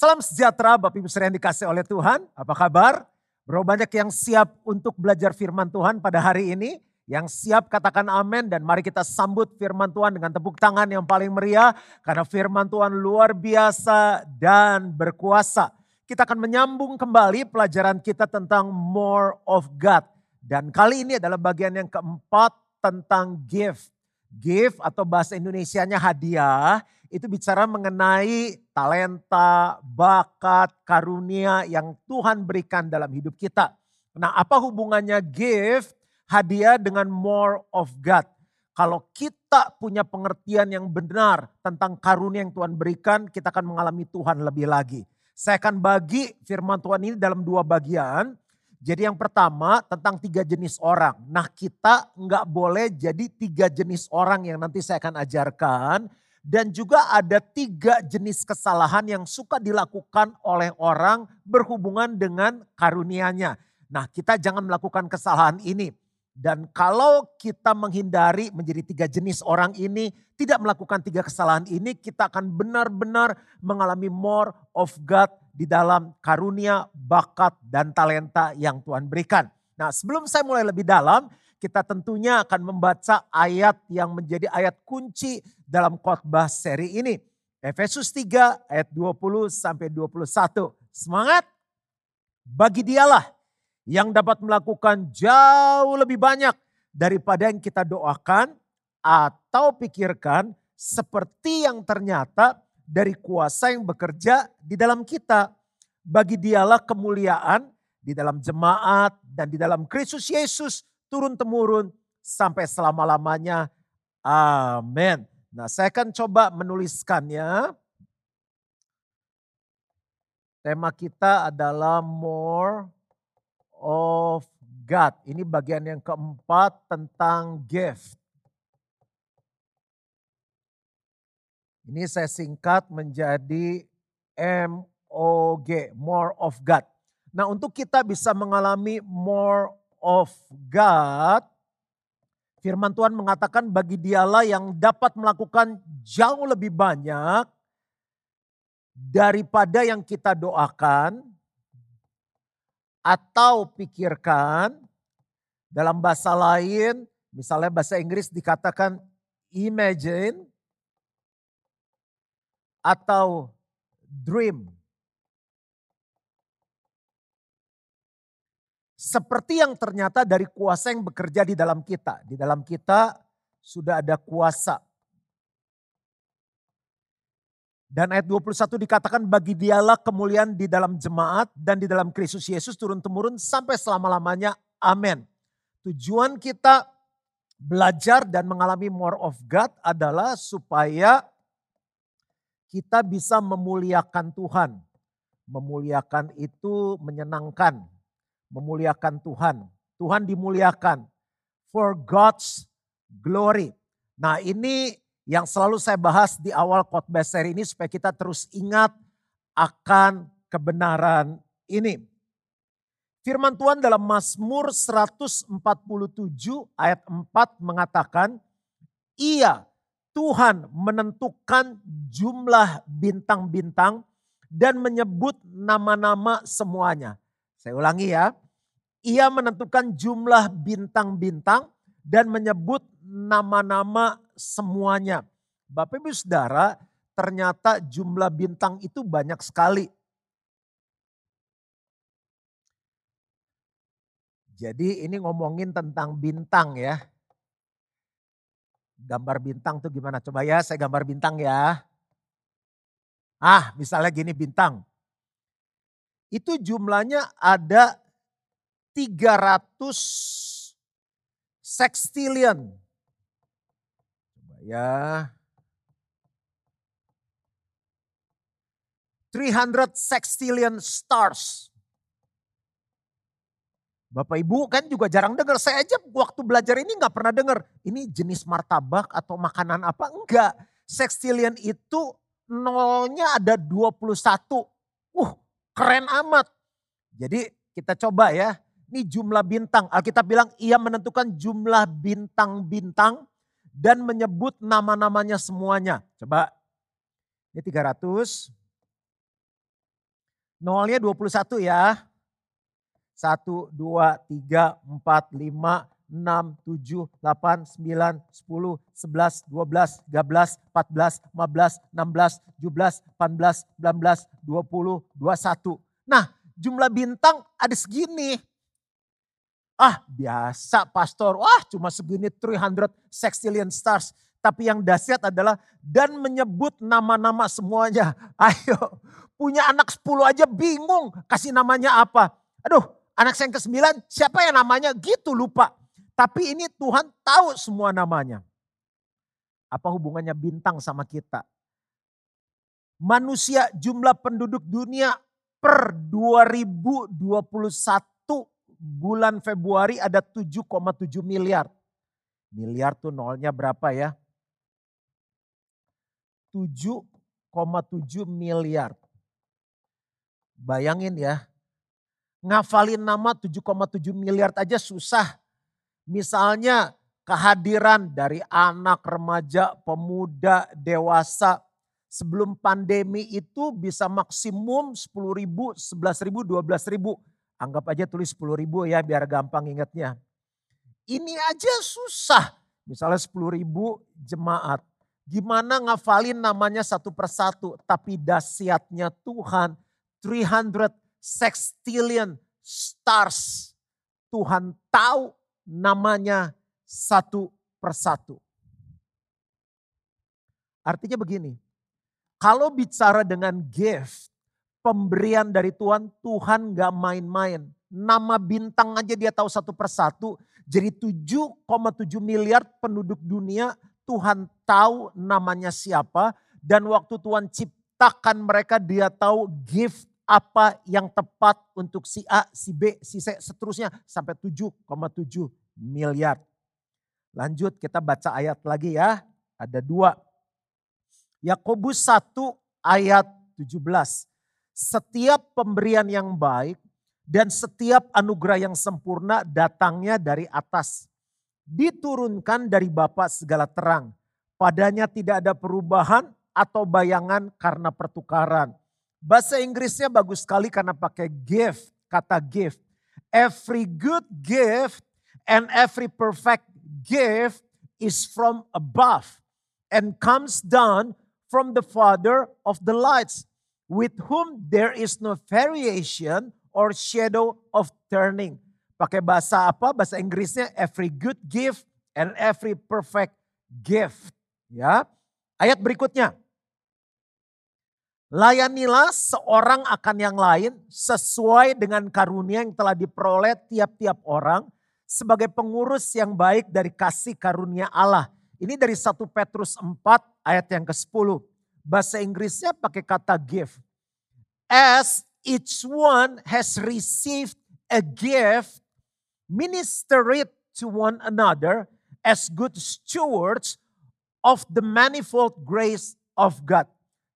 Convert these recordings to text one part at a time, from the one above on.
Salam sejahtera Bapak Ibu yang dikasih oleh Tuhan. Apa kabar? Berapa banyak yang siap untuk belajar firman Tuhan pada hari ini? Yang siap katakan amin dan mari kita sambut firman Tuhan dengan tepuk tangan yang paling meriah. Karena firman Tuhan luar biasa dan berkuasa. Kita akan menyambung kembali pelajaran kita tentang more of God. Dan kali ini adalah bagian yang keempat tentang gift. Gift atau bahasa Indonesianya hadiah itu bicara mengenai talenta, bakat, karunia yang Tuhan berikan dalam hidup kita. Nah, apa hubungannya gift, hadiah dengan more of God? Kalau kita punya pengertian yang benar tentang karunia yang Tuhan berikan, kita akan mengalami Tuhan lebih lagi. Saya akan bagi firman Tuhan ini dalam dua bagian. Jadi yang pertama tentang tiga jenis orang. Nah kita nggak boleh jadi tiga jenis orang yang nanti saya akan ajarkan. Dan juga ada tiga jenis kesalahan yang suka dilakukan oleh orang berhubungan dengan karunianya. Nah kita jangan melakukan kesalahan ini. Dan kalau kita menghindari menjadi tiga jenis orang ini, tidak melakukan tiga kesalahan ini, kita akan benar-benar mengalami more of God di dalam karunia, bakat, dan talenta yang Tuhan berikan. Nah sebelum saya mulai lebih dalam, kita tentunya akan membaca ayat yang menjadi ayat kunci dalam khotbah seri ini. Efesus 3 ayat 20 sampai 21. Semangat! Bagi dialah yang dapat melakukan jauh lebih banyak daripada yang kita doakan atau pikirkan seperti yang ternyata dari kuasa yang bekerja di dalam kita. Bagi dialah kemuliaan di dalam jemaat dan di dalam Kristus Yesus turun-temurun sampai selama-lamanya. Amin. Nah saya akan coba menuliskannya. Tema kita adalah more of God. Ini bagian yang keempat tentang gift. Ini saya singkat menjadi MOG, more of God. Nah untuk kita bisa mengalami more of God, firman Tuhan mengatakan bagi dialah yang dapat melakukan jauh lebih banyak daripada yang kita doakan atau pikirkan. Dalam bahasa lain, misalnya bahasa Inggris dikatakan imagine atau dream. Seperti yang ternyata dari kuasa yang bekerja di dalam kita. Di dalam kita sudah ada kuasa. Dan ayat 21 dikatakan bagi dialah kemuliaan di dalam jemaat dan di dalam Kristus Yesus turun-temurun sampai selama-lamanya. Amin. Tujuan kita belajar dan mengalami more of God adalah supaya kita bisa memuliakan Tuhan. Memuliakan itu menyenangkan memuliakan Tuhan. Tuhan dimuliakan for God's glory. Nah ini yang selalu saya bahas di awal khotbah seri ini supaya kita terus ingat akan kebenaran ini. Firman Tuhan dalam Mazmur 147 ayat 4 mengatakan, Ia Tuhan menentukan jumlah bintang-bintang dan menyebut nama-nama semuanya. Saya ulangi ya. Ia menentukan jumlah bintang-bintang dan menyebut nama-nama semuanya. Bapak Ibu Saudara, ternyata jumlah bintang itu banyak sekali. Jadi ini ngomongin tentang bintang ya. Gambar bintang tuh gimana? Coba ya saya gambar bintang ya. Ah misalnya gini bintang itu jumlahnya ada 300 sextillion. Coba ya. 300 sextillion stars. Bapak Ibu kan juga jarang dengar. Saya aja waktu belajar ini nggak pernah dengar. Ini jenis martabak atau makanan apa? Enggak. Sextillion itu nolnya ada 21. Uh, Keren amat. Jadi kita coba ya. Ini jumlah bintang. Alkitab bilang ia menentukan jumlah bintang-bintang dan menyebut nama-namanya semuanya. Coba. Ini 300. Nolnya 21 ya. 1, 2, 3, 4, 5, 6, 7, 8, 9, 10, 11, 12, 13, 14, 15, 16, 17, 18, 19, 20, 21. Nah jumlah bintang ada segini. Ah biasa pastor, wah cuma segini 300 sextillion stars. Tapi yang dahsyat adalah dan menyebut nama-nama semuanya. Ayo, punya anak 10 aja bingung kasih namanya apa. Aduh, anak saya yang ke-9 siapa yang namanya gitu lupa. Tapi ini Tuhan tahu semua namanya. Apa hubungannya bintang sama kita? Manusia jumlah penduduk dunia per 2021 bulan Februari ada 7,7 miliar. Miliar tuh nolnya berapa ya? 7,7 miliar. Bayangin ya, ngafalin nama 7,7 miliar aja susah. Misalnya kehadiran dari anak, remaja, pemuda, dewasa. Sebelum pandemi itu bisa maksimum 10 ribu, 11 ribu, 12 ribu. Anggap aja tulis 10 ribu ya biar gampang ingatnya. Ini aja susah. Misalnya 10 ribu jemaat. Gimana ngafalin namanya satu persatu. Tapi dahsyatnya Tuhan 300 sextillion stars. Tuhan tahu namanya satu persatu. Artinya begini, kalau bicara dengan gift, pemberian dari Tuhan, Tuhan gak main-main. Nama bintang aja dia tahu satu persatu. Jadi 7,7 miliar penduduk dunia Tuhan tahu namanya siapa dan waktu Tuhan ciptakan mereka dia tahu gift apa yang tepat untuk si A, si B, si C, seterusnya sampai 7,7 miliar. Lanjut kita baca ayat lagi ya. Ada dua. Yakobus 1 ayat 17. Setiap pemberian yang baik dan setiap anugerah yang sempurna datangnya dari atas diturunkan dari Bapa segala terang. Padanya tidak ada perubahan atau bayangan karena pertukaran. Bahasa Inggrisnya bagus sekali karena pakai gift, kata gift. Every good gift and every perfect gift is from above and comes down from the Father of the lights, with whom there is no variation or shadow of turning. Pakai bahasa apa? Bahasa Inggrisnya every good gift and every perfect gift. Ya. Ayat berikutnya. Layanilah seorang akan yang lain sesuai dengan karunia yang telah diperoleh tiap-tiap orang sebagai pengurus yang baik dari kasih karunia Allah. Ini dari 1 Petrus 4 ayat yang ke-10. Bahasa Inggrisnya pakai kata give. As each one has received a gift minister it to one another as good stewards of the manifold grace of God.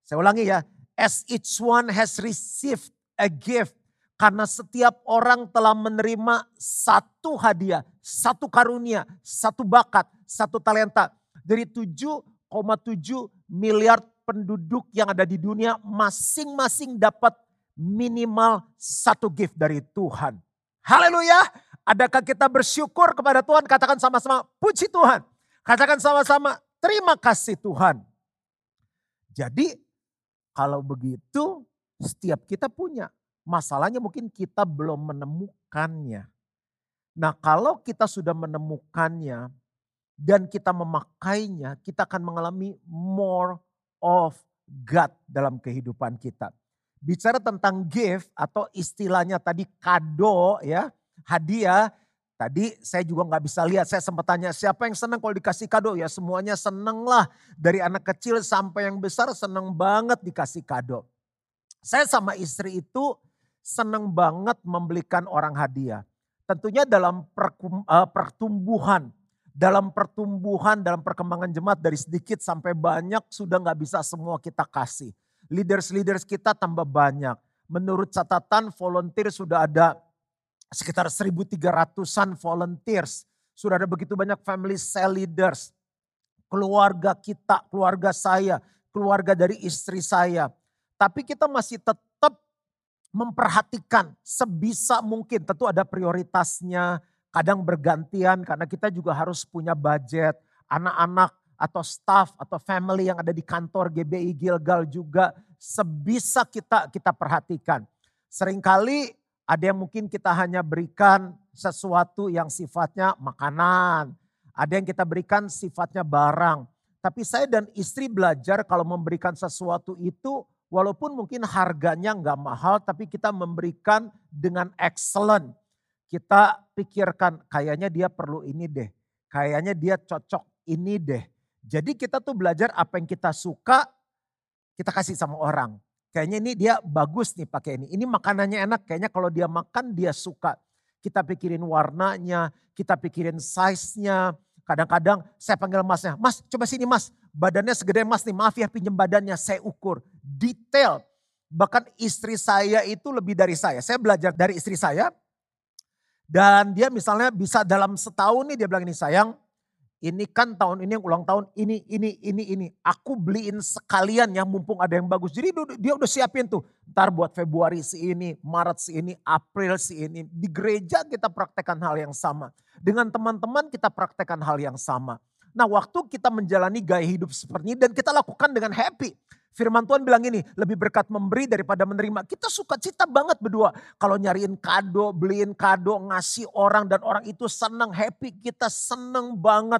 Saya ulangi ya, as each one has received a gift. Karena setiap orang telah menerima satu hadiah, satu karunia, satu bakat, satu talenta. Dari 7,7 miliar penduduk yang ada di dunia, masing-masing dapat minimal satu gift dari Tuhan. Haleluya. Adakah kita bersyukur kepada Tuhan? Katakan sama-sama puji Tuhan. Katakan sama-sama terima kasih Tuhan. Jadi kalau begitu setiap kita punya. Masalahnya mungkin kita belum menemukannya. Nah kalau kita sudah menemukannya dan kita memakainya, kita akan mengalami more of God dalam kehidupan kita. Bicara tentang gift atau istilahnya tadi kado ya hadiah. Tadi saya juga nggak bisa lihat, saya sempat tanya siapa yang senang kalau dikasih kado? Ya semuanya seneng lah. Dari anak kecil sampai yang besar seneng banget dikasih kado. Saya sama istri itu seneng banget membelikan orang hadiah. Tentunya dalam eh, pertumbuhan, dalam pertumbuhan, dalam perkembangan jemaat dari sedikit sampai banyak sudah nggak bisa semua kita kasih. Leaders-leaders kita tambah banyak. Menurut catatan volunteer sudah ada sekitar 1.300an volunteers. Sudah ada begitu banyak family cell leaders. Keluarga kita, keluarga saya, keluarga dari istri saya. Tapi kita masih tetap memperhatikan sebisa mungkin. Tentu ada prioritasnya, kadang bergantian karena kita juga harus punya budget. Anak-anak atau staff atau family yang ada di kantor GBI Gilgal juga sebisa kita kita perhatikan. Seringkali ada yang mungkin kita hanya berikan sesuatu yang sifatnya makanan. Ada yang kita berikan sifatnya barang. Tapi saya dan istri belajar kalau memberikan sesuatu itu walaupun mungkin harganya nggak mahal tapi kita memberikan dengan excellent. Kita pikirkan kayaknya dia perlu ini deh. Kayaknya dia cocok ini deh. Jadi kita tuh belajar apa yang kita suka kita kasih sama orang. Kayaknya ini dia bagus nih pakai ini. Ini makanannya enak kayaknya kalau dia makan dia suka. Kita pikirin warnanya, kita pikirin size-nya. Kadang-kadang saya panggil masnya, mas coba sini mas badannya segede emas nih, maaf ya pinjam badannya, saya ukur. Detail, bahkan istri saya itu lebih dari saya. Saya belajar dari istri saya, dan dia misalnya bisa dalam setahun nih dia bilang ini sayang, ini kan tahun ini yang ulang tahun, ini, ini, ini, ini. Aku beliin sekalian ya mumpung ada yang bagus. Jadi dia udah siapin tuh. Ntar buat Februari si ini, Maret si ini, April si ini. Di gereja kita praktekkan hal yang sama. Dengan teman-teman kita praktekkan hal yang sama. Nah waktu kita menjalani gaya hidup seperti ini dan kita lakukan dengan happy. Firman Tuhan bilang ini, lebih berkat memberi daripada menerima. Kita suka cita banget berdua. Kalau nyariin kado, beliin kado, ngasih orang dan orang itu senang, happy. Kita senang banget.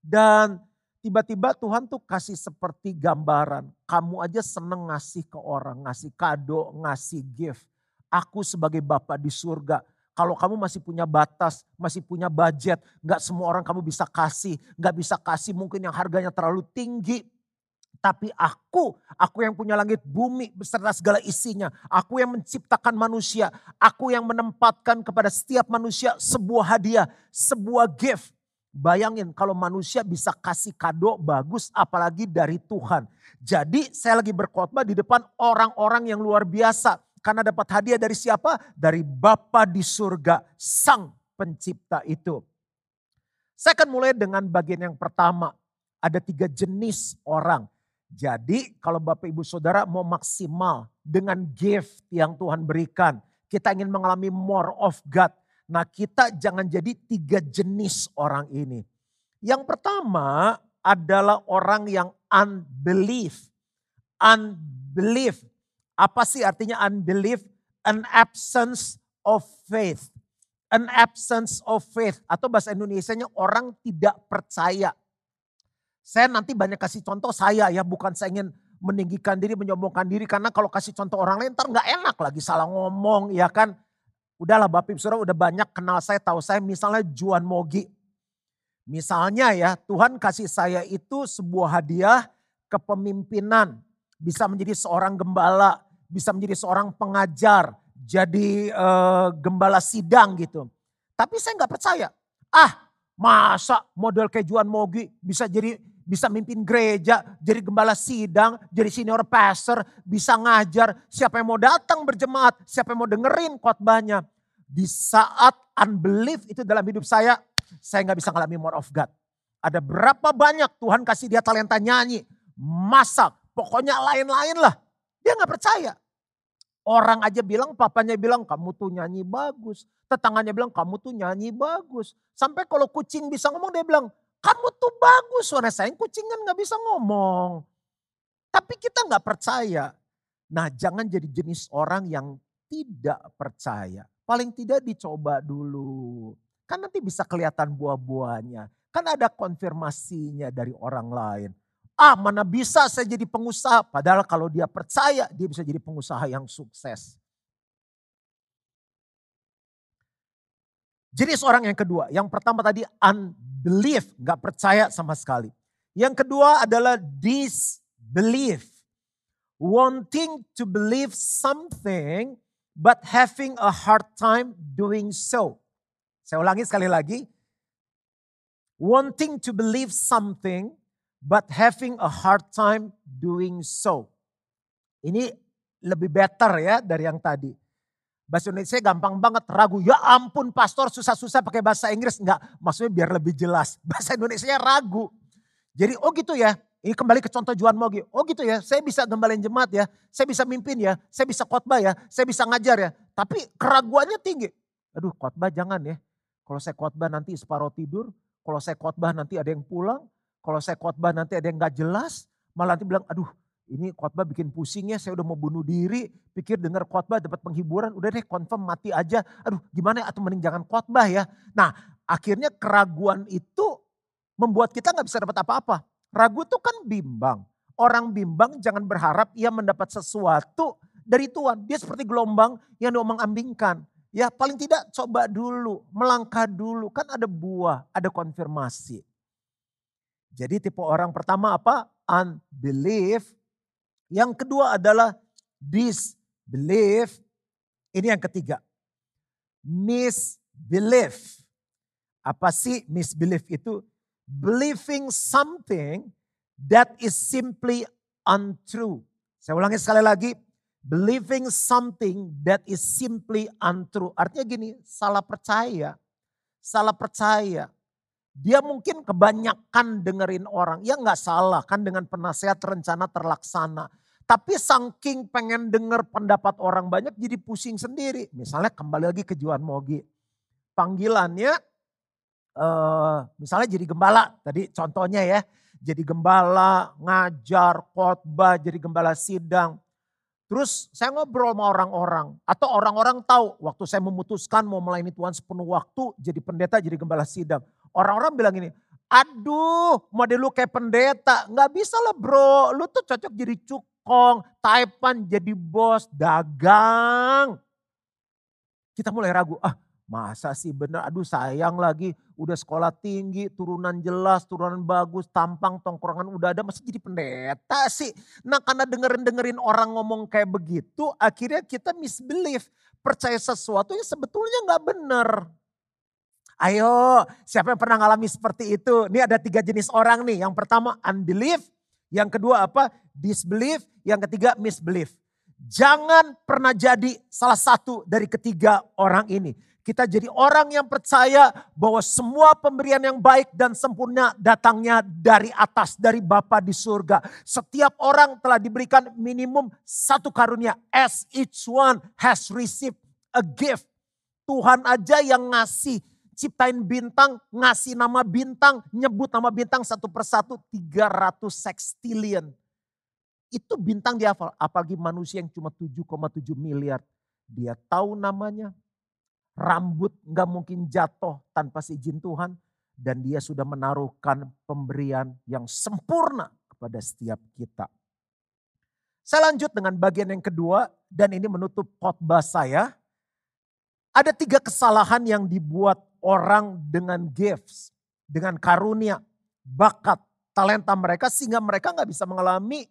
Dan tiba-tiba Tuhan tuh kasih seperti gambaran. Kamu aja senang ngasih ke orang, ngasih kado, ngasih gift. Aku sebagai Bapak di surga kalau kamu masih punya batas, masih punya budget, nggak semua orang kamu bisa kasih, nggak bisa kasih mungkin yang harganya terlalu tinggi. Tapi aku, aku yang punya langit bumi beserta segala isinya. Aku yang menciptakan manusia. Aku yang menempatkan kepada setiap manusia sebuah hadiah, sebuah gift. Bayangin kalau manusia bisa kasih kado bagus apalagi dari Tuhan. Jadi saya lagi berkhotbah di depan orang-orang yang luar biasa karena dapat hadiah dari siapa? Dari Bapa di surga, Sang Pencipta itu. Saya akan mulai dengan bagian yang pertama. Ada tiga jenis orang. Jadi kalau Bapak Ibu Saudara mau maksimal dengan gift yang Tuhan berikan. Kita ingin mengalami more of God. Nah kita jangan jadi tiga jenis orang ini. Yang pertama adalah orang yang unbelief. Unbelief apa sih artinya unbelief? An absence of faith. An absence of faith. Atau bahasa Indonesia-nya orang tidak percaya. Saya nanti banyak kasih contoh saya ya, bukan saya ingin meninggikan diri, menyombongkan diri. Karena kalau kasih contoh orang lain ntar gak enak lagi salah ngomong ya kan. Udahlah Bapak Ibu Saudara udah banyak kenal saya, tahu saya misalnya Juan Mogi. Misalnya ya Tuhan kasih saya itu sebuah hadiah kepemimpinan. Bisa menjadi seorang gembala, bisa menjadi seorang pengajar, jadi uh, gembala sidang gitu. Tapi saya nggak percaya. Ah, masa model kejuan Mogi bisa jadi bisa mimpin gereja, jadi gembala sidang, jadi senior pastor, bisa ngajar. Siapa yang mau datang berjemaat, siapa yang mau dengerin khotbahnya. Di saat unbelief itu dalam hidup saya, saya nggak bisa ngalami more of God. Ada berapa banyak Tuhan kasih dia talenta nyanyi, masak, pokoknya lain-lain lah. Dia nggak percaya. Orang aja bilang, papanya bilang kamu tuh nyanyi bagus. Tetangganya bilang kamu tuh nyanyi bagus. Sampai kalau kucing bisa ngomong dia bilang kamu tuh bagus. Suara saya kucing kan gak bisa ngomong. Tapi kita gak percaya. Nah jangan jadi jenis orang yang tidak percaya. Paling tidak dicoba dulu. Kan nanti bisa kelihatan buah-buahnya. Kan ada konfirmasinya dari orang lain. Ah mana bisa saya jadi pengusaha. Padahal kalau dia percaya dia bisa jadi pengusaha yang sukses. Jenis orang yang kedua. Yang pertama tadi unbelief. Gak percaya sama sekali. Yang kedua adalah disbelief. Wanting to believe something but having a hard time doing so. Saya ulangi sekali lagi. Wanting to believe something but having a hard time doing so. Ini lebih better ya dari yang tadi. Bahasa Indonesia gampang banget ragu. Ya ampun pastor susah-susah pakai bahasa Inggris. Enggak maksudnya biar lebih jelas. Bahasa Indonesia ragu. Jadi oh gitu ya Ini kembali ke contoh Juan Mogi. Oh gitu ya, saya bisa gembalin jemaat ya, saya bisa mimpin ya, saya bisa khotbah ya, saya bisa ngajar ya. Tapi keraguannya tinggi. Aduh khotbah jangan ya. Kalau saya khotbah nanti separuh tidur, kalau saya khotbah nanti ada yang pulang, kalau saya khotbah nanti ada yang gak jelas, malah nanti bilang aduh ini khotbah bikin pusing ya, saya udah mau bunuh diri, pikir dengar khotbah dapat penghiburan, udah deh confirm mati aja. Aduh gimana ya, atau mending jangan khotbah ya. Nah akhirnya keraguan itu membuat kita nggak bisa dapat apa-apa. Ragu itu kan bimbang. Orang bimbang jangan berharap ia mendapat sesuatu dari Tuhan. Dia seperti gelombang yang diomong ambingkan. Ya paling tidak coba dulu, melangkah dulu. Kan ada buah, ada konfirmasi. Jadi tipe orang pertama apa? Unbelief. Yang kedua adalah disbelief. Ini yang ketiga. Misbelief. Apa sih misbelief itu? believing something that is simply untrue. Saya ulangi sekali lagi, believing something that is simply untrue. Artinya gini, salah percaya. Salah percaya. Dia mungkin kebanyakan dengerin orang. Ya nggak salah kan dengan penasehat rencana terlaksana. Tapi saking pengen denger pendapat orang banyak jadi pusing sendiri. Misalnya kembali lagi ke Juan Mogi. Panggilannya uh, misalnya jadi gembala tadi contohnya ya. Jadi gembala, ngajar, khotbah, jadi gembala sidang. Terus saya ngobrol sama orang-orang. Atau orang-orang tahu waktu saya memutuskan mau melayani Tuhan sepenuh waktu jadi pendeta, jadi gembala sidang. Orang-orang bilang ini, aduh model lu kayak pendeta. Nggak bisa lah bro, lu tuh cocok jadi cukong, taipan jadi bos, dagang. Kita mulai ragu, ah Masa sih bener, aduh sayang lagi udah sekolah tinggi, turunan jelas, turunan bagus, tampang, tongkrongan udah ada, masih jadi pendeta sih. Nah karena dengerin-dengerin orang ngomong kayak begitu, akhirnya kita misbelief. Percaya sesuatu yang sebetulnya gak bener. Ayo, siapa yang pernah ngalami seperti itu? Ini ada tiga jenis orang nih. Yang pertama unbelief, yang kedua apa? Disbelief, yang ketiga misbelief. Jangan pernah jadi salah satu dari ketiga orang ini. Kita jadi orang yang percaya bahwa semua pemberian yang baik dan sempurna datangnya dari atas, dari Bapa di surga. Setiap orang telah diberikan minimum satu karunia. As each one has received a gift. Tuhan aja yang ngasih ciptain bintang, ngasih nama bintang, nyebut nama bintang satu persatu 300 sextillion. Itu bintang dia hafal, apalagi manusia yang cuma 7,7 miliar. Dia tahu namanya, Rambut nggak mungkin jatuh tanpa seizin Tuhan. Dan dia sudah menaruhkan pemberian yang sempurna kepada setiap kita. Saya lanjut dengan bagian yang kedua dan ini menutup khotbah saya. Ada tiga kesalahan yang dibuat orang dengan gifts, dengan karunia, bakat, talenta mereka sehingga mereka nggak bisa mengalami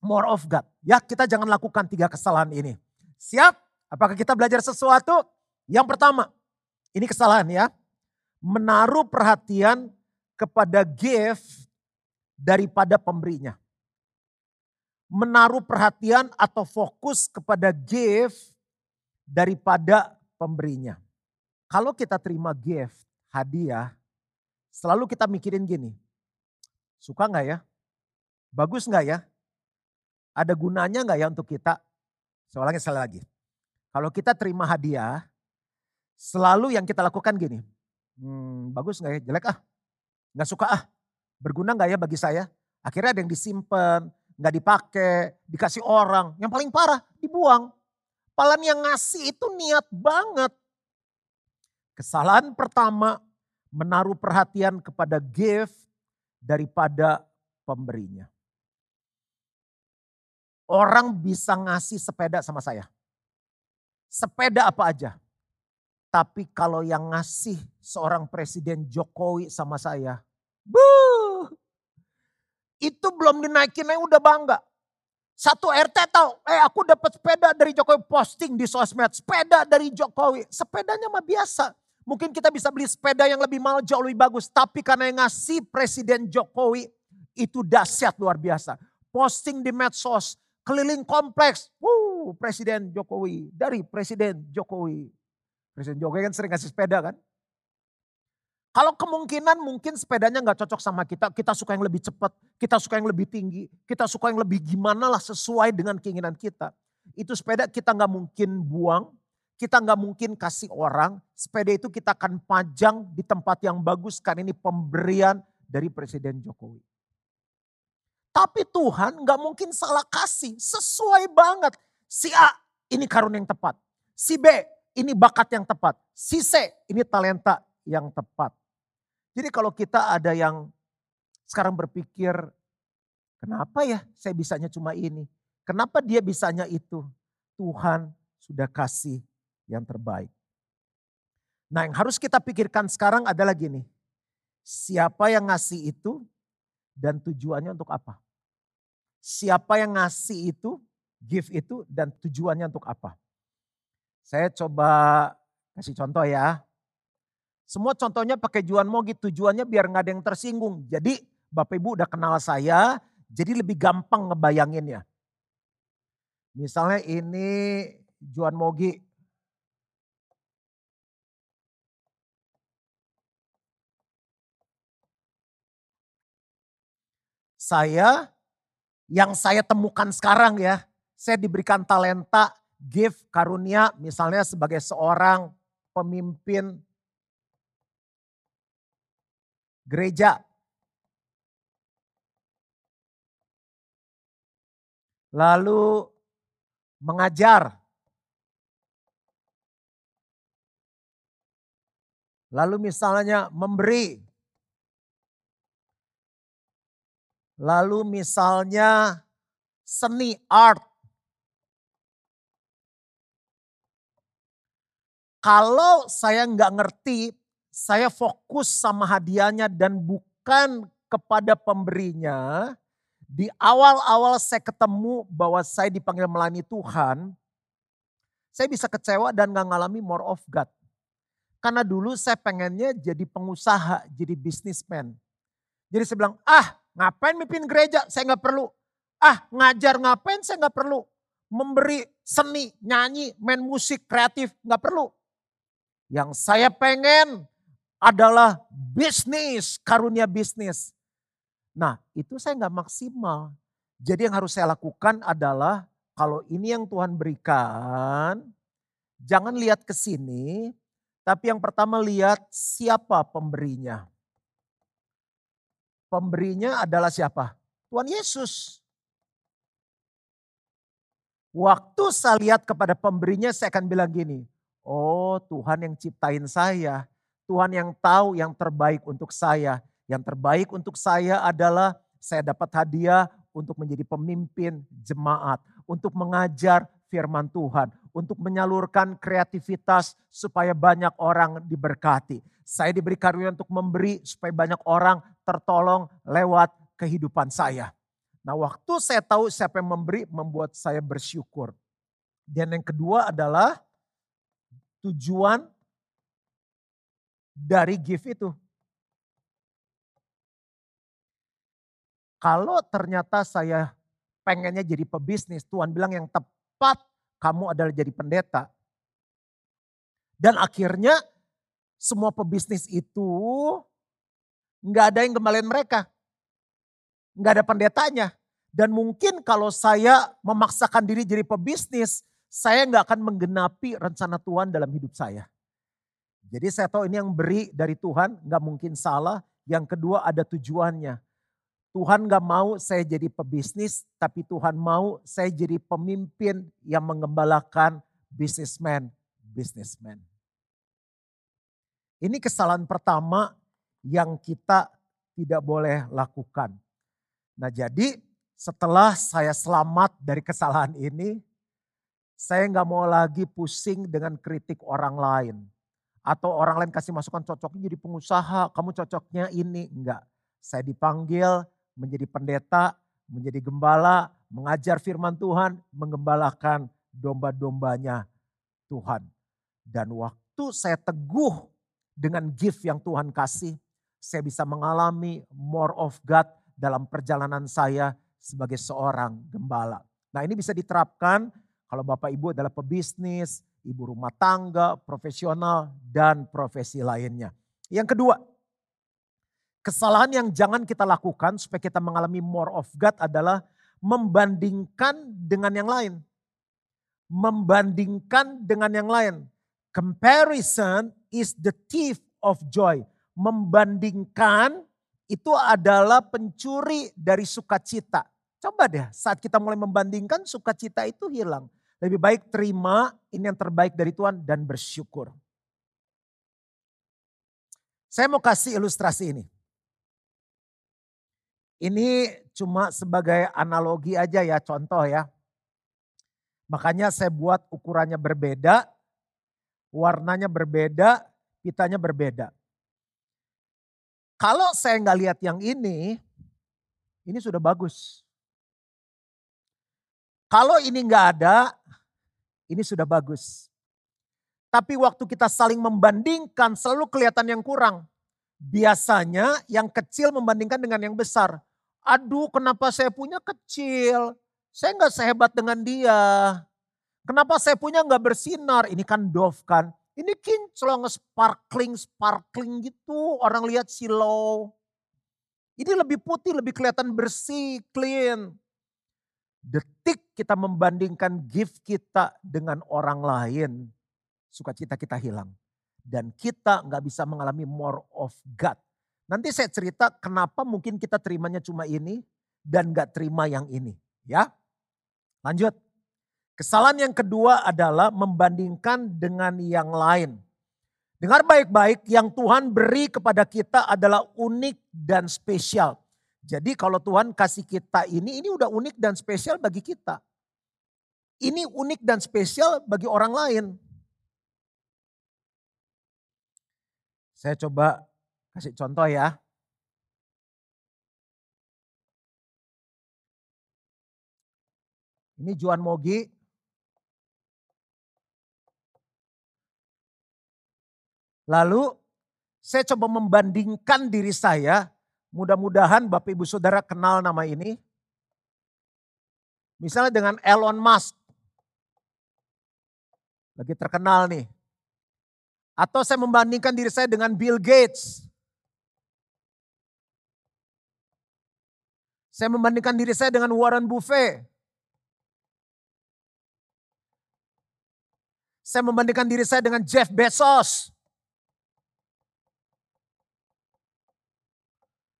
more of God. Ya kita jangan lakukan tiga kesalahan ini. Siap? Apakah kita belajar sesuatu? Yang pertama, ini kesalahan ya. Menaruh perhatian kepada gift daripada pemberinya. Menaruh perhatian atau fokus kepada gift daripada pemberinya. Kalau kita terima gift, hadiah, selalu kita mikirin gini. Suka nggak ya? Bagus nggak ya? Ada gunanya nggak ya untuk kita? Ulangi sekali lagi. Kalau kita terima hadiah, selalu yang kita lakukan gini. Hmm, bagus nggak ya? Jelek ah? Nggak suka ah? Berguna nggak ya bagi saya? Akhirnya ada yang disimpan, nggak dipakai, dikasih orang. Yang paling parah, dibuang. Palan yang ngasih itu niat banget. Kesalahan pertama, menaruh perhatian kepada gift daripada pemberinya. Orang bisa ngasih sepeda sama saya. Sepeda apa aja. Tapi kalau yang ngasih seorang presiden Jokowi sama saya. Buh, itu belum dinaikin aja udah bangga. Satu RT tahu, eh aku dapat sepeda dari Jokowi posting di sosmed. Sepeda dari Jokowi. Sepedanya mah biasa. Mungkin kita bisa beli sepeda yang lebih mahal jauh lebih bagus. Tapi karena yang ngasih Presiden Jokowi itu dahsyat luar biasa. Posting di medsos, keliling kompleks. Wuh, Presiden Jokowi, dari Presiden Jokowi. Presiden Jokowi kan sering kasih sepeda kan. Kalau kemungkinan mungkin sepedanya nggak cocok sama kita, kita suka yang lebih cepat, kita suka yang lebih tinggi, kita suka yang lebih gimana lah sesuai dengan keinginan kita. Itu sepeda kita nggak mungkin buang, kita nggak mungkin kasih orang. Sepeda itu kita akan pajang di tempat yang bagus karena ini pemberian dari Presiden Jokowi. Tapi Tuhan nggak mungkin salah kasih, sesuai banget. Si A ini karun yang tepat, si B ini bakat yang tepat, si C ini talenta yang tepat. Jadi kalau kita ada yang sekarang berpikir, kenapa ya saya bisanya cuma ini? Kenapa dia bisanya itu? Tuhan sudah kasih yang terbaik. Nah yang harus kita pikirkan sekarang adalah gini. Siapa yang ngasih itu dan tujuannya untuk apa? Siapa yang ngasih itu, give itu dan tujuannya untuk apa? Saya coba kasih contoh ya. Semua contohnya pakai Juan Mogi, tujuannya biar nggak ada yang tersinggung. Jadi Bapak Ibu udah kenal saya, jadi lebih gampang ngebayanginnya. Misalnya ini Juan Mogi. Saya, yang saya temukan sekarang ya, saya diberikan talenta, gift, karunia misalnya sebagai seorang pemimpin gereja. Lalu mengajar. Lalu misalnya memberi. Lalu misalnya seni art. Kalau saya nggak ngerti saya fokus sama hadiahnya dan bukan kepada pemberinya. Di awal-awal saya ketemu bahwa saya dipanggil melayani Tuhan, saya bisa kecewa dan gak ngalami more of God. Karena dulu saya pengennya jadi pengusaha, jadi bisnismen. Jadi saya bilang, ah ngapain mimpin gereja, saya gak perlu. Ah ngajar ngapain, saya gak perlu. Memberi seni, nyanyi, main musik, kreatif, gak perlu. Yang saya pengen adalah bisnis, karunia bisnis. Nah itu saya nggak maksimal. Jadi yang harus saya lakukan adalah kalau ini yang Tuhan berikan, jangan lihat ke sini, tapi yang pertama lihat siapa pemberinya. Pemberinya adalah siapa? Tuhan Yesus. Waktu saya lihat kepada pemberinya saya akan bilang gini, oh Tuhan yang ciptain saya, Tuhan yang tahu yang terbaik untuk saya. Yang terbaik untuk saya adalah saya dapat hadiah untuk menjadi pemimpin jemaat, untuk mengajar firman Tuhan, untuk menyalurkan kreativitas supaya banyak orang diberkati. Saya diberi karunia untuk memberi supaya banyak orang tertolong lewat kehidupan saya. Nah waktu saya tahu siapa yang memberi membuat saya bersyukur. Dan yang kedua adalah tujuan dari gift itu. Kalau ternyata saya pengennya jadi pebisnis, Tuhan bilang yang tepat kamu adalah jadi pendeta. Dan akhirnya semua pebisnis itu nggak ada yang kembaliin mereka. Nggak ada pendetanya. Dan mungkin kalau saya memaksakan diri jadi pebisnis, saya nggak akan menggenapi rencana Tuhan dalam hidup saya. Jadi saya tahu ini yang beri dari Tuhan, nggak mungkin salah. Yang kedua ada tujuannya. Tuhan nggak mau saya jadi pebisnis, tapi Tuhan mau saya jadi pemimpin yang mengembalakan bisnismen, bisnismen. Ini kesalahan pertama yang kita tidak boleh lakukan. Nah jadi setelah saya selamat dari kesalahan ini, saya nggak mau lagi pusing dengan kritik orang lain atau orang lain kasih masukan cocoknya jadi pengusaha, kamu cocoknya ini. Enggak, saya dipanggil menjadi pendeta, menjadi gembala, mengajar firman Tuhan, mengembalakan domba-dombanya Tuhan. Dan waktu saya teguh dengan gift yang Tuhan kasih, saya bisa mengalami more of God dalam perjalanan saya sebagai seorang gembala. Nah ini bisa diterapkan kalau Bapak Ibu adalah pebisnis, ibu rumah tangga, profesional, dan profesi lainnya. Yang kedua, Kesalahan yang jangan kita lakukan supaya kita mengalami more of God adalah membandingkan dengan yang lain. Membandingkan dengan yang lain. Comparison is the thief of joy. Membandingkan itu adalah pencuri dari sukacita. Coba deh saat kita mulai membandingkan sukacita itu hilang. Lebih baik terima ini yang terbaik dari Tuhan dan bersyukur. Saya mau kasih ilustrasi ini. Ini cuma sebagai analogi aja ya, contoh ya. Makanya saya buat ukurannya berbeda, warnanya berbeda, pitanya berbeda. Kalau saya nggak lihat yang ini, ini sudah bagus. Kalau ini nggak ada, ini sudah bagus. Tapi waktu kita saling membandingkan selalu kelihatan yang kurang. Biasanya yang kecil membandingkan dengan yang besar. Aduh kenapa saya punya kecil, saya nggak sehebat dengan dia. Kenapa saya punya nggak bersinar, ini kan Dove kan. Ini kinclong sparkling sparkling gitu, orang lihat silau. Ini lebih putih, lebih kelihatan bersih, clean. Detik kita membandingkan gift kita dengan orang lain, sukacita kita hilang. Dan kita nggak bisa mengalami more of God. Nanti saya cerita kenapa mungkin kita terimanya cuma ini dan gak terima yang ini. Ya, lanjut. Kesalahan yang kedua adalah membandingkan dengan yang lain. Dengar baik-baik, yang Tuhan beri kepada kita adalah unik dan spesial. Jadi kalau Tuhan kasih kita ini, ini udah unik dan spesial bagi kita. Ini unik dan spesial bagi orang lain. Saya coba Kasih contoh ya. Ini Juan Mogi. Lalu saya coba membandingkan diri saya. Mudah-mudahan Bapak Ibu Saudara kenal nama ini. Misalnya dengan Elon Musk. Lagi terkenal nih. Atau saya membandingkan diri saya dengan Bill Gates. Saya membandingkan diri saya dengan Warren Buffett. Saya membandingkan diri saya dengan Jeff Bezos.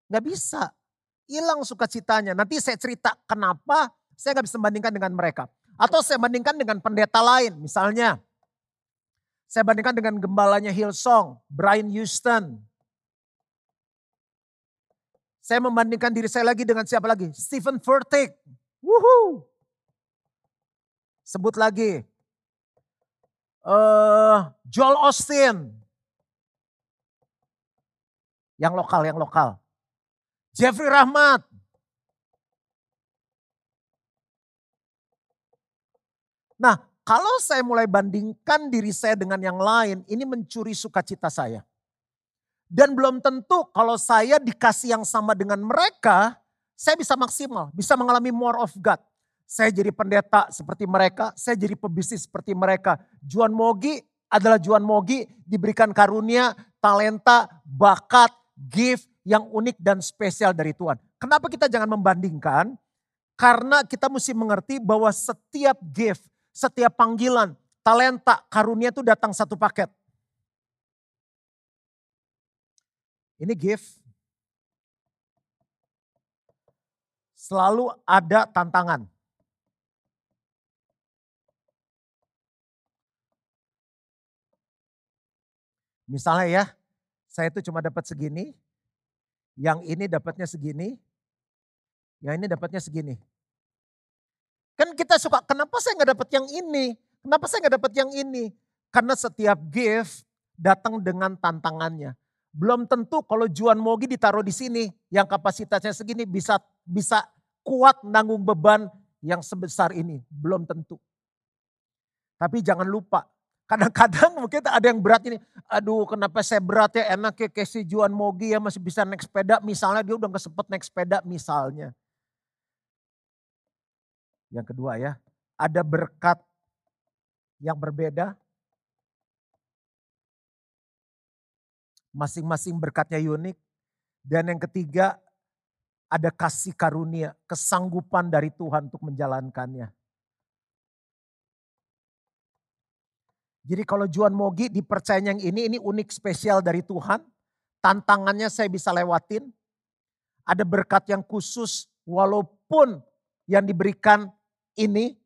Gak bisa. Hilang sukacitanya. Nanti saya cerita kenapa saya gak bisa membandingkan dengan mereka. Atau saya bandingkan dengan pendeta lain. Misalnya, saya bandingkan dengan gembalanya Hillsong, Brian Houston. Saya membandingkan diri saya lagi dengan siapa lagi? Stephen Furtick. Woohoo. Sebut lagi. Uh, Joel Austin. Yang lokal, yang lokal. Jeffrey Rahmat. Nah, kalau saya mulai bandingkan diri saya dengan yang lain, ini mencuri sukacita saya. Dan belum tentu kalau saya dikasih yang sama dengan mereka, saya bisa maksimal, bisa mengalami more of God. Saya jadi pendeta seperti mereka, saya jadi pebisnis seperti mereka. Juan Mogi adalah Juan Mogi diberikan karunia, talenta, bakat, gift yang unik dan spesial dari Tuhan. Kenapa kita jangan membandingkan? Karena kita mesti mengerti bahwa setiap gift, setiap panggilan, talenta, karunia itu datang satu paket. Ini gift. Selalu ada tantangan. Misalnya ya, saya itu cuma dapat segini, yang ini dapatnya segini, yang ini dapatnya segini. Kan kita suka, kenapa saya nggak dapat yang ini? Kenapa saya nggak dapat yang ini? Karena setiap gift datang dengan tantangannya. Belum tentu kalau Juan Mogi ditaruh di sini yang kapasitasnya segini bisa bisa kuat nanggung beban yang sebesar ini. Belum tentu. Tapi jangan lupa, kadang-kadang mungkin ada yang berat ini. Aduh kenapa saya berat ya enak ya kayak si Juan Mogi ya masih bisa naik sepeda. Misalnya dia udah gak sempet naik sepeda misalnya. Yang kedua ya, ada berkat yang berbeda Masing-masing berkatnya unik. Dan yang ketiga, ada kasih karunia, kesanggupan dari Tuhan untuk menjalankannya. Jadi kalau Juan Mogi dipercaya yang ini, ini unik spesial dari Tuhan. Tantangannya saya bisa lewatin. Ada berkat yang khusus walaupun yang diberikan ini.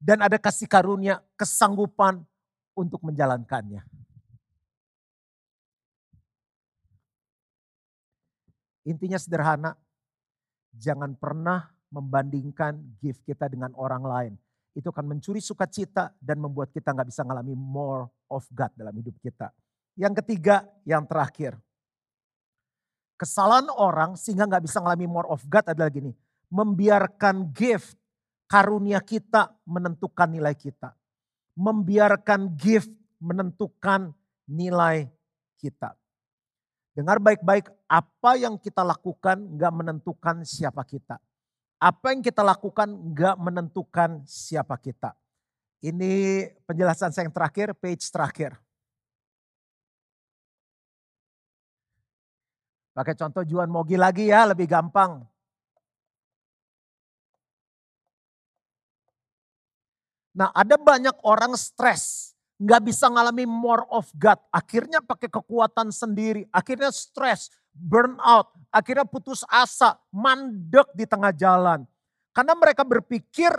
Dan ada kasih karunia, kesanggupan untuk menjalankannya. Intinya sederhana, jangan pernah membandingkan gift kita dengan orang lain. Itu akan mencuri sukacita dan membuat kita nggak bisa ngalami more of God dalam hidup kita. Yang ketiga, yang terakhir. Kesalahan orang sehingga nggak bisa ngalami more of God adalah gini. Membiarkan gift, karunia kita menentukan nilai kita. Membiarkan gift menentukan nilai kita. Dengar baik-baik, apa yang kita lakukan gak menentukan siapa kita. Apa yang kita lakukan gak menentukan siapa kita. Ini penjelasan saya yang terakhir, page terakhir. Pakai contoh Juan Mogi lagi ya, lebih gampang. Nah ada banyak orang stres nggak bisa ngalami more of God. Akhirnya pakai kekuatan sendiri, akhirnya stres, burnout, akhirnya putus asa, mandek di tengah jalan. Karena mereka berpikir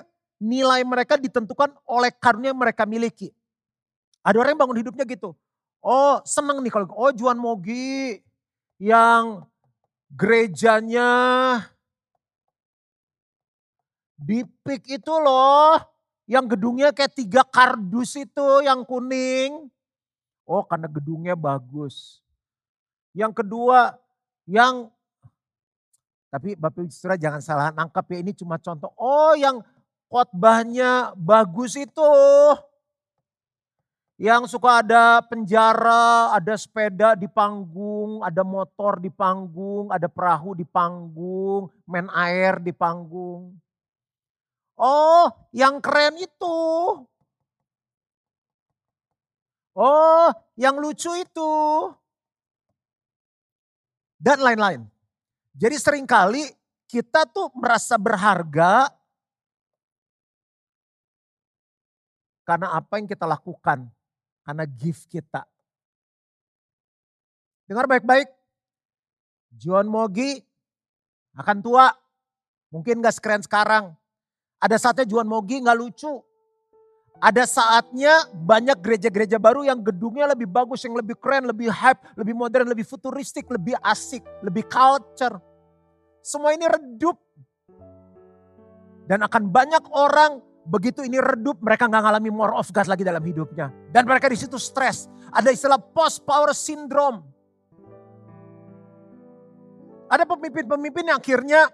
nilai mereka ditentukan oleh karunia yang mereka miliki. Ada orang yang bangun hidupnya gitu. Oh seneng nih kalau, oh Juan Mogi yang gerejanya di pik itu loh yang gedungnya kayak tiga kardus itu yang kuning. Oh karena gedungnya bagus. Yang kedua yang tapi Bapak Ibu Saudara jangan salah nangkap ya ini cuma contoh. Oh yang khotbahnya bagus itu. Yang suka ada penjara, ada sepeda di panggung, ada motor di panggung, ada perahu di panggung, main air di panggung. Oh, yang keren itu. Oh, yang lucu itu. Dan lain-lain. Jadi sering kali kita tuh merasa berharga karena apa yang kita lakukan. Karena gift kita. Dengar baik-baik. John Mogi akan tua. Mungkin gak sekeren sekarang. Ada saatnya Juan Mogi nggak lucu. Ada saatnya banyak gereja-gereja baru yang gedungnya lebih bagus, yang lebih keren, lebih hype, lebih modern, lebih futuristik, lebih asik, lebih culture. Semua ini redup. Dan akan banyak orang begitu ini redup mereka nggak ngalami more of God lagi dalam hidupnya. Dan mereka di situ stres. Ada istilah post power syndrome. Ada pemimpin-pemimpin yang akhirnya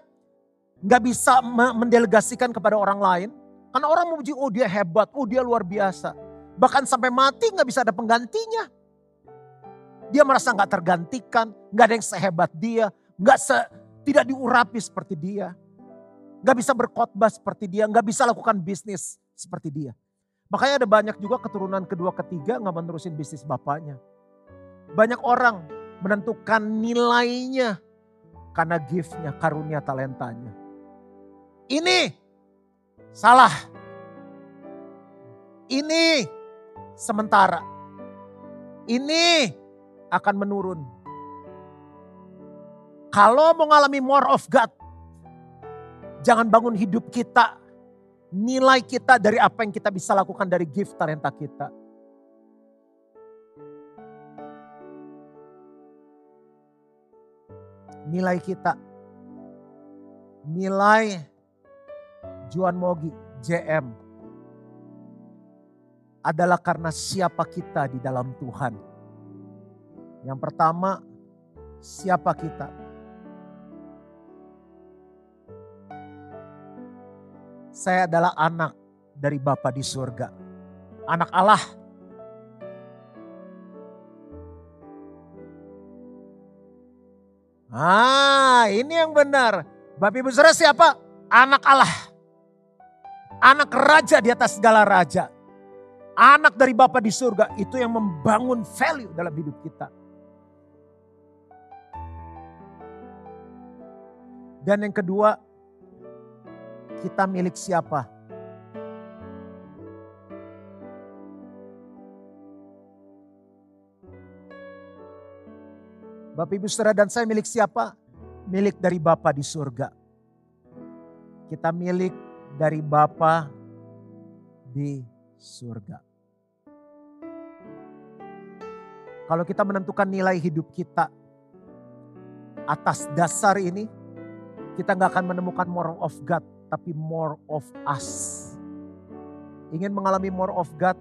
nggak bisa mendelegasikan kepada orang lain. Karena orang memuji, oh dia hebat, oh dia luar biasa. Bahkan sampai mati nggak bisa ada penggantinya. Dia merasa nggak tergantikan, nggak ada yang sehebat dia, nggak se, tidak diurapi seperti dia. Nggak bisa berkhotbah seperti dia, nggak bisa lakukan bisnis seperti dia. Makanya ada banyak juga keturunan kedua ketiga nggak menerusin bisnis bapaknya. Banyak orang menentukan nilainya karena giftnya, karunia talentanya. Ini salah. Ini sementara. Ini akan menurun. Kalau mau mengalami more of God, jangan bangun hidup kita, nilai kita dari apa yang kita bisa lakukan dari gift talenta kita. Nilai kita, nilai Juan Mogi, JM. Adalah karena siapa kita di dalam Tuhan. Yang pertama, siapa kita? Saya adalah anak dari Bapa di surga. Anak Allah. Ah, ini yang benar. Bapak Ibu Saudara siapa? Anak Allah. Anak raja di atas segala raja. Anak dari Bapa di surga itu yang membangun value dalam hidup kita. Dan yang kedua, kita milik siapa? Bapak Ibu Saudara dan saya milik siapa? Milik dari Bapa di surga. Kita milik dari Bapa di surga. Kalau kita menentukan nilai hidup kita atas dasar ini, kita nggak akan menemukan more of God, tapi more of us. Ingin mengalami more of God,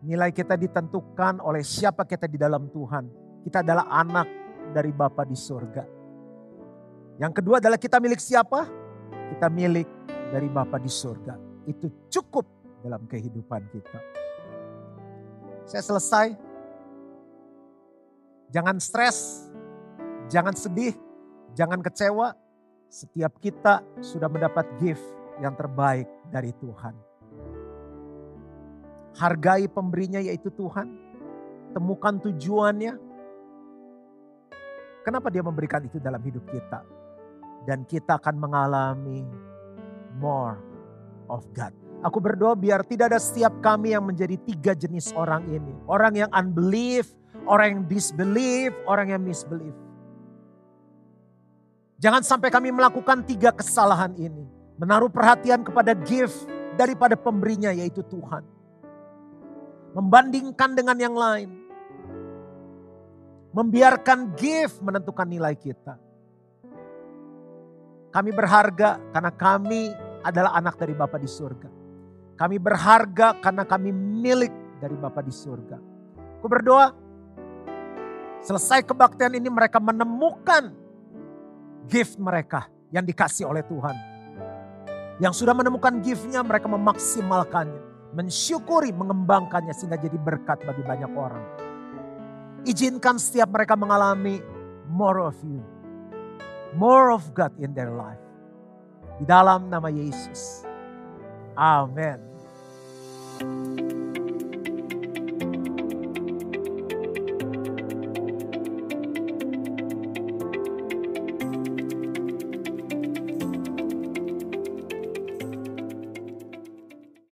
nilai kita ditentukan oleh siapa kita di dalam Tuhan kita adalah anak dari Bapa di surga. Yang kedua adalah kita milik siapa? Kita milik dari Bapa di surga. Itu cukup dalam kehidupan kita. Saya selesai. Jangan stres, jangan sedih, jangan kecewa. Setiap kita sudah mendapat gift yang terbaik dari Tuhan. Hargai pemberinya yaitu Tuhan. Temukan tujuannya, Kenapa dia memberikan itu dalam hidup kita? Dan kita akan mengalami more of God. Aku berdoa biar tidak ada setiap kami yang menjadi tiga jenis orang ini. Orang yang unbelief, orang yang disbelief, orang yang misbelief. Jangan sampai kami melakukan tiga kesalahan ini. Menaruh perhatian kepada gift daripada pemberinya yaitu Tuhan. Membandingkan dengan yang lain Membiarkan gift menentukan nilai kita. Kami berharga karena kami adalah anak dari Bapa di surga. Kami berharga karena kami milik dari Bapa di surga. Aku berdoa, selesai kebaktian ini mereka menemukan gift mereka yang dikasih oleh Tuhan. Yang sudah menemukan giftnya mereka memaksimalkannya. Mensyukuri, mengembangkannya sehingga jadi berkat bagi banyak orang. Izinkan setiap mereka mengalami more of you. More of God in their life. Di dalam nama Yesus. Amin.